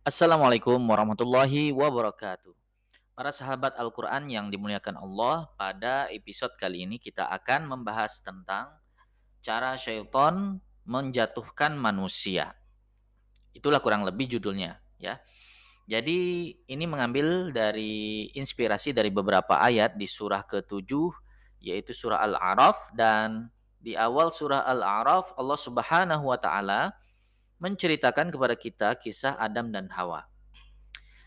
Assalamualaikum warahmatullahi wabarakatuh. Para sahabat Al-Quran yang dimuliakan Allah, pada episode kali ini kita akan membahas tentang cara syaitan menjatuhkan manusia. Itulah kurang lebih judulnya ya. Jadi ini mengambil dari inspirasi dari beberapa ayat di surah ke-7 yaitu surah Al-A'raf dan di awal surah Al-A'raf Allah Subhanahu wa taala menceritakan kepada kita kisah Adam dan Hawa.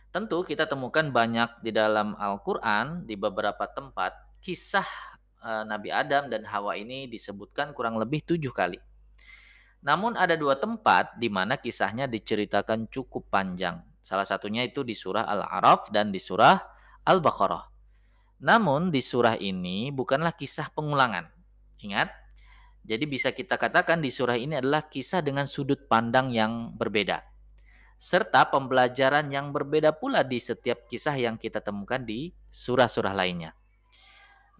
Tentu kita temukan banyak di dalam Al-Quran, di beberapa tempat, kisah uh, Nabi Adam dan Hawa ini disebutkan kurang lebih tujuh kali. Namun ada dua tempat di mana kisahnya diceritakan cukup panjang. Salah satunya itu di surah Al-A'raf dan di surah Al-Baqarah. Namun di surah ini bukanlah kisah pengulangan. Ingat, jadi bisa kita katakan di surah ini adalah kisah dengan sudut pandang yang berbeda. Serta pembelajaran yang berbeda pula di setiap kisah yang kita temukan di surah-surah lainnya.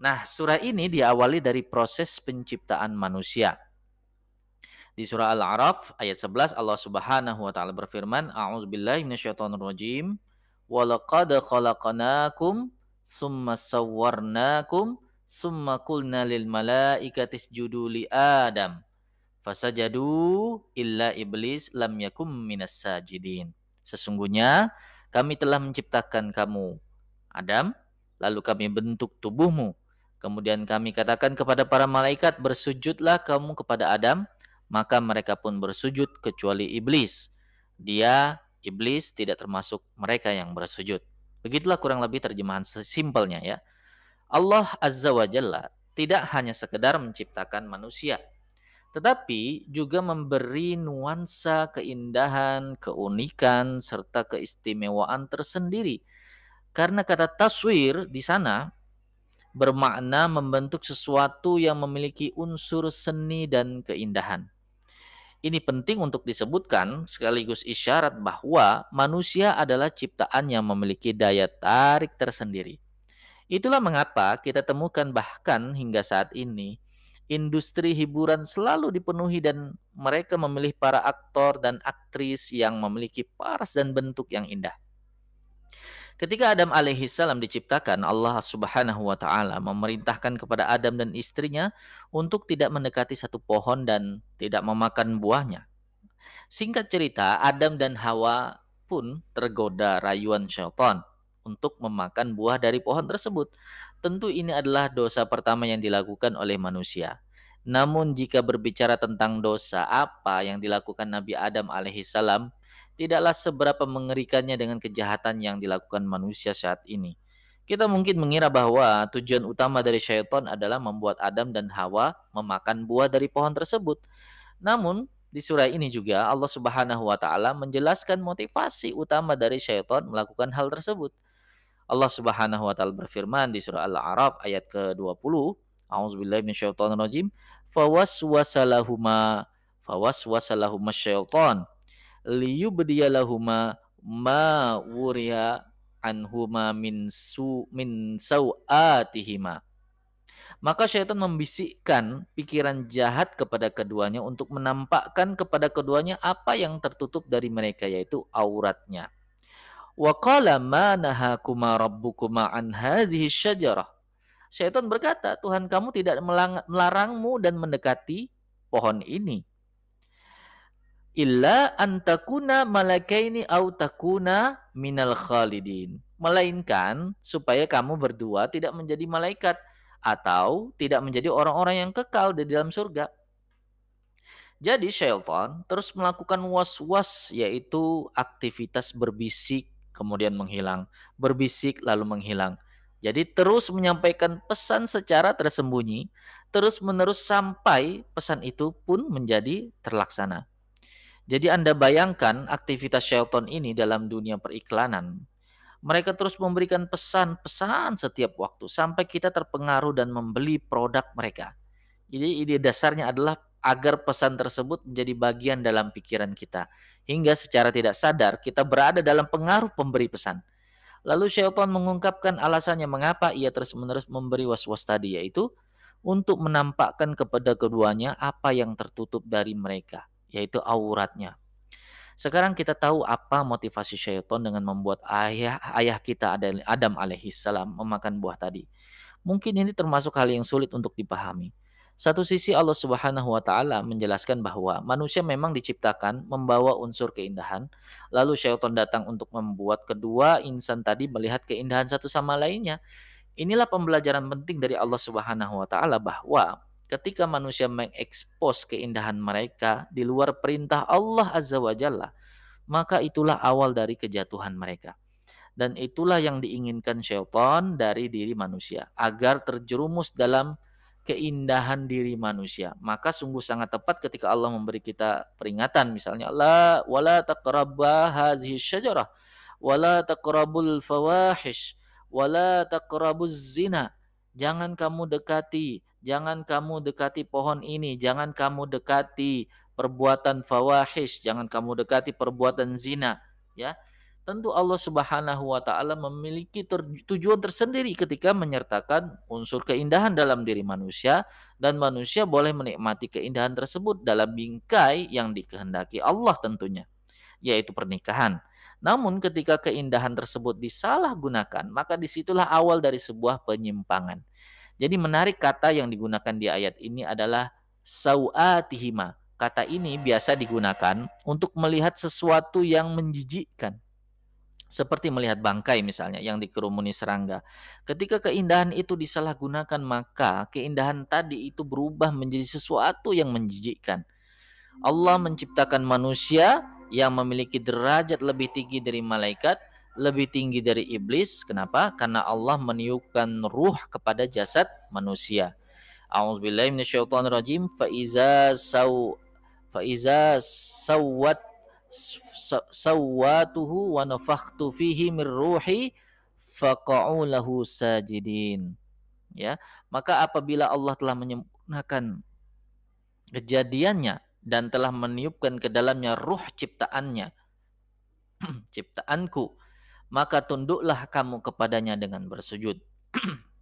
Nah, surah ini diawali dari proses penciptaan manusia. Di surah Al-A'raf ayat 11 Allah Subhanahu wa taala berfirman, "A'udzubillahi minasyaitonirrajim. Walaqad khalaqnakum summa sawwarnakum Summa qulna lil malaikati isjudu li Adam. Fasajadu illa iblis lam yakum minas sajidin. Sesungguhnya kami telah menciptakan kamu Adam, lalu kami bentuk tubuhmu. Kemudian kami katakan kepada para malaikat, bersujudlah kamu kepada Adam, maka mereka pun bersujud kecuali iblis. Dia, iblis, tidak termasuk mereka yang bersujud. Begitulah kurang lebih terjemahan sesimpelnya ya. Allah Azza wa Jalla tidak hanya sekedar menciptakan manusia, tetapi juga memberi nuansa keindahan, keunikan, serta keistimewaan tersendiri. Karena kata taswir di sana bermakna membentuk sesuatu yang memiliki unsur seni dan keindahan. Ini penting untuk disebutkan sekaligus isyarat bahwa manusia adalah ciptaan yang memiliki daya tarik tersendiri. Itulah mengapa kita temukan bahkan hingga saat ini industri hiburan selalu dipenuhi dan mereka memilih para aktor dan aktris yang memiliki paras dan bentuk yang indah. Ketika Adam alaihi salam diciptakan, Allah Subhanahu wa taala memerintahkan kepada Adam dan istrinya untuk tidak mendekati satu pohon dan tidak memakan buahnya. Singkat cerita, Adam dan Hawa pun tergoda rayuan syaitan untuk memakan buah dari pohon tersebut. Tentu ini adalah dosa pertama yang dilakukan oleh manusia. Namun jika berbicara tentang dosa apa yang dilakukan Nabi Adam alaihissalam, tidaklah seberapa mengerikannya dengan kejahatan yang dilakukan manusia saat ini. Kita mungkin mengira bahwa tujuan utama dari syaitan adalah membuat Adam dan Hawa memakan buah dari pohon tersebut. Namun, di surah ini juga Allah Subhanahu wa taala menjelaskan motivasi utama dari syaitan melakukan hal tersebut. Allah Subhanahu wa taala berfirman di surah Al-A'raf ayat ke-20, A'udzubillahi minasyaitonirrajim, fawaswasalahuma fawaswasalahuma syaitan liyubdiyalahuma ma wuriya anhuma min su min sau'atihima. Maka syaitan membisikkan pikiran jahat kepada keduanya untuk menampakkan kepada keduanya apa yang tertutup dari mereka yaitu auratnya. Qala ma nahakuma rabbukuma an hadhihi syajarah. Syaitan berkata, Tuhan kamu tidak melarangmu dan mendekati pohon ini. Illa antakuna malakaini au takuna minal khalidin. Melainkan supaya kamu berdua tidak menjadi malaikat atau tidak menjadi orang-orang yang kekal di dalam surga. Jadi syaitan terus melakukan was-was yaitu aktivitas berbisik kemudian menghilang, berbisik lalu menghilang. Jadi terus menyampaikan pesan secara tersembunyi, terus-menerus sampai pesan itu pun menjadi terlaksana. Jadi Anda bayangkan aktivitas Shelton ini dalam dunia periklanan. Mereka terus memberikan pesan-pesan setiap waktu sampai kita terpengaruh dan membeli produk mereka. Jadi ide dasarnya adalah agar pesan tersebut menjadi bagian dalam pikiran kita hingga secara tidak sadar kita berada dalam pengaruh pemberi pesan. Lalu syaitan mengungkapkan alasannya mengapa ia terus-menerus memberi was-was tadi yaitu untuk menampakkan kepada keduanya apa yang tertutup dari mereka, yaitu auratnya. Sekarang kita tahu apa motivasi syaitan dengan membuat ayah ayah kita Adam alaihissalam memakan buah tadi. Mungkin ini termasuk hal yang sulit untuk dipahami. Satu sisi Allah Subhanahu wa taala menjelaskan bahwa manusia memang diciptakan membawa unsur keindahan, lalu syaitan datang untuk membuat kedua insan tadi melihat keindahan satu sama lainnya. Inilah pembelajaran penting dari Allah Subhanahu wa taala bahwa ketika manusia mengekspos keindahan mereka di luar perintah Allah Azza wa Jalla, maka itulah awal dari kejatuhan mereka. Dan itulah yang diinginkan syaitan dari diri manusia agar terjerumus dalam keindahan diri manusia. Maka sungguh sangat tepat ketika Allah memberi kita peringatan misalnya la wala taqrabba hadhihi syajarah wala taqrabul fawahish wala taqrabuz zina. Jangan kamu dekati, jangan kamu dekati pohon ini, jangan kamu dekati perbuatan fawahish, jangan kamu dekati perbuatan zina, ya tentu Allah Subhanahu wa taala memiliki tujuan tersendiri ketika menyertakan unsur keindahan dalam diri manusia dan manusia boleh menikmati keindahan tersebut dalam bingkai yang dikehendaki Allah tentunya yaitu pernikahan. Namun ketika keindahan tersebut disalahgunakan, maka di situlah awal dari sebuah penyimpangan. Jadi menarik kata yang digunakan di ayat ini adalah sau'atihima. Kata ini biasa digunakan untuk melihat sesuatu yang menjijikkan seperti melihat bangkai misalnya yang dikerumuni serangga. Ketika keindahan itu disalahgunakan, maka keindahan tadi itu berubah menjadi sesuatu yang menjijikkan. Allah menciptakan manusia yang memiliki derajat lebih tinggi dari malaikat, lebih tinggi dari iblis. Kenapa? Karena Allah meniupkan ruh kepada jasad manusia. A'udzubillahi minasyaitonirrajim. Fa iza saw fa iza sawat sawatuhu wa nafakhtu fihi mir ruhi faqa'u lahu sajidin. Ya, maka apabila Allah telah menyempurnakan kejadiannya dan telah meniupkan ke dalamnya ruh ciptaannya, ciptaanku, maka tunduklah kamu kepadanya dengan bersujud.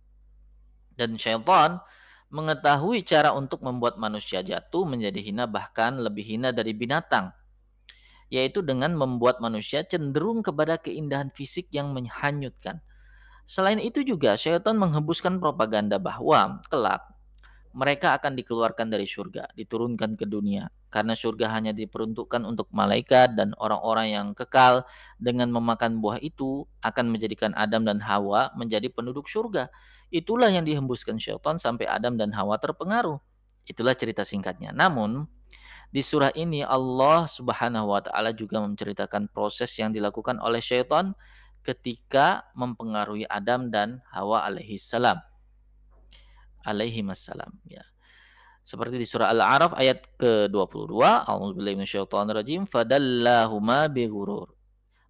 dan syaitan mengetahui cara untuk membuat manusia jatuh menjadi hina bahkan lebih hina dari binatang yaitu dengan membuat manusia cenderung kepada keindahan fisik yang menghanyutkan. Selain itu juga syaitan menghembuskan propaganda bahwa kelak mereka akan dikeluarkan dari surga, diturunkan ke dunia. Karena surga hanya diperuntukkan untuk malaikat dan orang-orang yang kekal dengan memakan buah itu akan menjadikan Adam dan Hawa menjadi penduduk surga. Itulah yang dihembuskan syaitan sampai Adam dan Hawa terpengaruh. Itulah cerita singkatnya. Namun, di surah ini Allah Subhanahu wa taala juga menceritakan proses yang dilakukan oleh syaitan ketika mempengaruhi Adam dan Hawa alaihi salam. Alaihi ya. Seperti di surah Al-A'raf ayat ke-22, A'udzubillahi minasyaitonirrajim, fadallahuma bighurur.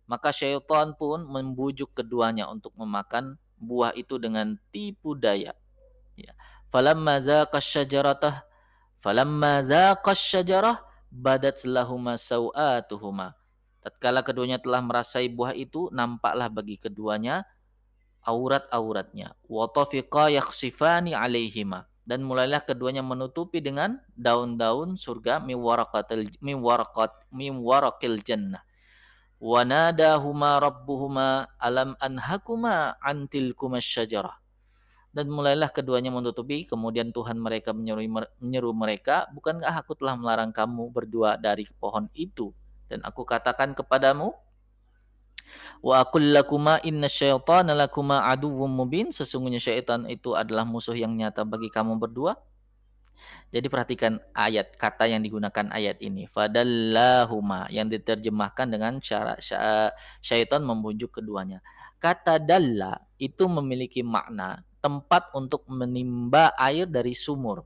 Maka syaitan pun membujuk keduanya untuk memakan buah itu dengan tipu daya. Ya. Falamma zaqa syajaratah Falamma zaqas syajarah badat lahuma sawatuhuma. Tatkala keduanya telah merasai buah itu, nampaklah bagi keduanya aurat-auratnya. Wa tafiqa yakhsifani alaihima. Dan mulailah keduanya menutupi dengan daun-daun surga miwaraqatil miwaraqat miwaraqil jannah. Wa nadahuma rabbuhuma alam anhakuma antilkuma syajarah dan mulailah keduanya menutupi kemudian Tuhan mereka menyeru, menyeru mereka bukankah aku telah melarang kamu berdua dari pohon itu? Dan aku katakan kepadamu wa aqul lakuma inna syaitana lakuma aduwwum mubin sesungguhnya syaitan itu adalah musuh yang nyata bagi kamu berdua. Jadi perhatikan ayat kata yang digunakan ayat ini. Fadallahuma yang diterjemahkan dengan cara syaitan membujuk keduanya. Kata dalla itu memiliki makna tempat untuk menimba air dari sumur.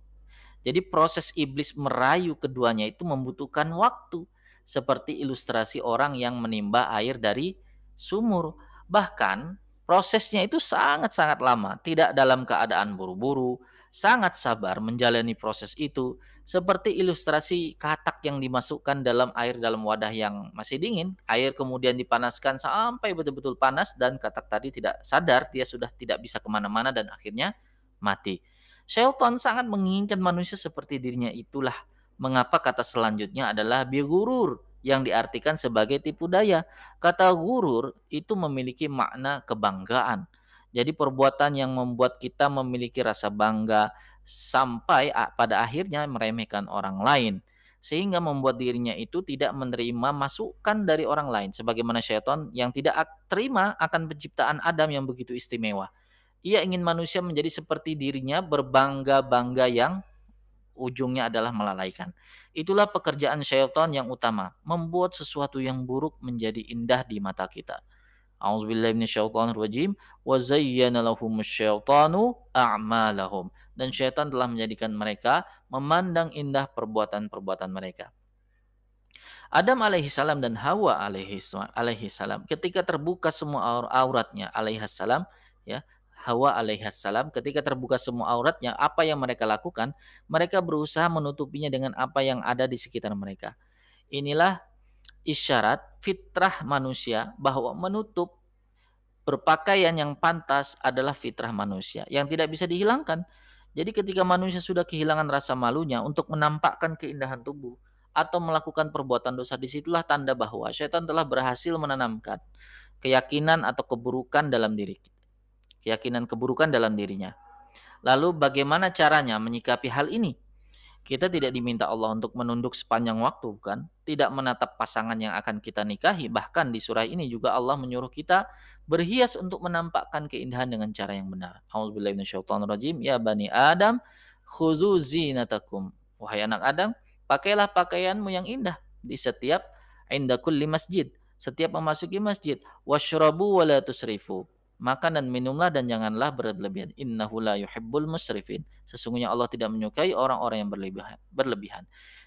Jadi proses iblis merayu keduanya itu membutuhkan waktu seperti ilustrasi orang yang menimba air dari sumur. Bahkan prosesnya itu sangat-sangat lama, tidak dalam keadaan buru-buru, sangat sabar menjalani proses itu seperti ilustrasi katak yang dimasukkan dalam air dalam wadah yang masih dingin, air kemudian dipanaskan sampai betul-betul panas dan katak tadi tidak sadar dia sudah tidak bisa ke mana-mana dan akhirnya mati. Shelton sangat menginginkan manusia seperti dirinya itulah mengapa kata selanjutnya adalah bigurur yang diartikan sebagai tipu daya. Kata gurur itu memiliki makna kebanggaan. Jadi perbuatan yang membuat kita memiliki rasa bangga sampai pada akhirnya meremehkan orang lain sehingga membuat dirinya itu tidak menerima masukan dari orang lain sebagaimana syaitan yang tidak terima akan penciptaan Adam yang begitu istimewa. Ia ingin manusia menjadi seperti dirinya berbangga-bangga yang ujungnya adalah melalaikan. Itulah pekerjaan syaitan yang utama, membuat sesuatu yang buruk menjadi indah di mata kita. A'udzubillahi minasyaitonirrajim wa zayyana syaitanu a'malahum dan syaitan telah menjadikan mereka memandang indah perbuatan-perbuatan mereka. Adam alaihi salam dan Hawa alaihi salam ketika terbuka semua auratnya alaihi salam ya Hawa alaihissalam ketika terbuka semua auratnya, apa yang mereka lakukan? Mereka berusaha menutupinya dengan apa yang ada di sekitar mereka. Inilah isyarat fitrah manusia bahwa menutup berpakaian yang pantas adalah fitrah manusia yang tidak bisa dihilangkan. Jadi ketika manusia sudah kehilangan rasa malunya untuk menampakkan keindahan tubuh atau melakukan perbuatan dosa, di situlah tanda bahwa setan telah berhasil menanamkan keyakinan atau keburukan dalam diri keyakinan keburukan dalam dirinya. Lalu bagaimana caranya menyikapi hal ini? Kita tidak diminta Allah untuk menunduk sepanjang waktu, kan? Tidak menatap pasangan yang akan kita nikahi. Bahkan di surah ini juga Allah menyuruh kita berhias untuk menampakkan keindahan dengan cara yang benar. Auzubillahiminasyaitonirrajim. Ya Bani Adam, khuzu zinatakum. Wahai anak Adam, pakailah pakaianmu yang indah di setiap inda kulli masjid. Setiap memasuki masjid. Washrabu wa la tusrifu makan dan minumlah dan janganlah berlebihan. Innahu la yuhibbul musrifin. Sesungguhnya Allah tidak menyukai orang-orang yang berlebihan. berlebihan.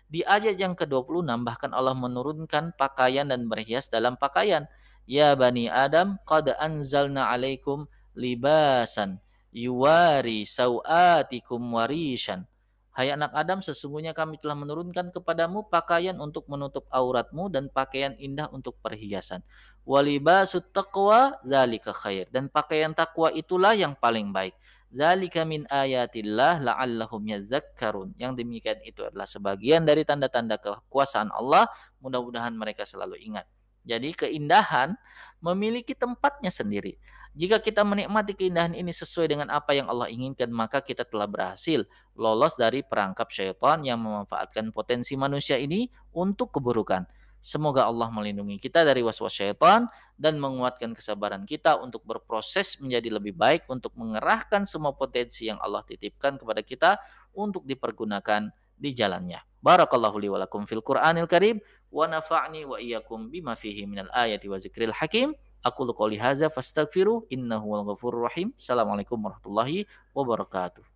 Di ayat yang ke-26 bahkan Allah menurunkan pakaian dan berhias dalam pakaian. Ya Bani Adam, qad anzalna alaikum libasan yuwari sawatikum warishan. Hai anak Adam, sesungguhnya kami telah menurunkan kepadamu pakaian untuk menutup auratmu dan pakaian indah untuk perhiasan. Walibasut taqwa zalika khair. Dan pakaian takwa itulah yang paling baik. Zalika min ayatillah la'allahum yadzakkarun. Yang demikian itu adalah sebagian dari tanda-tanda kekuasaan Allah. Mudah-mudahan mereka selalu ingat. Jadi keindahan memiliki tempatnya sendiri. Jika kita menikmati keindahan ini sesuai dengan apa yang Allah inginkan, maka kita telah berhasil lolos dari perangkap syaitan yang memanfaatkan potensi manusia ini untuk keburukan. Semoga Allah melindungi kita dari waswas syaitan dan menguatkan kesabaran kita untuk berproses menjadi lebih baik untuk mengerahkan semua potensi yang Allah titipkan kepada kita untuk dipergunakan di jalannya. Barakallahu li walakum fil Qur'anil Karim wa nafa'ni wa iyyakum bima fihi minal ayati wa zikril hakim. Aku qouli hadza fastaghfiru innahu wal ghafurur rahim. Assalamualaikum warahmatullahi wabarakatuh.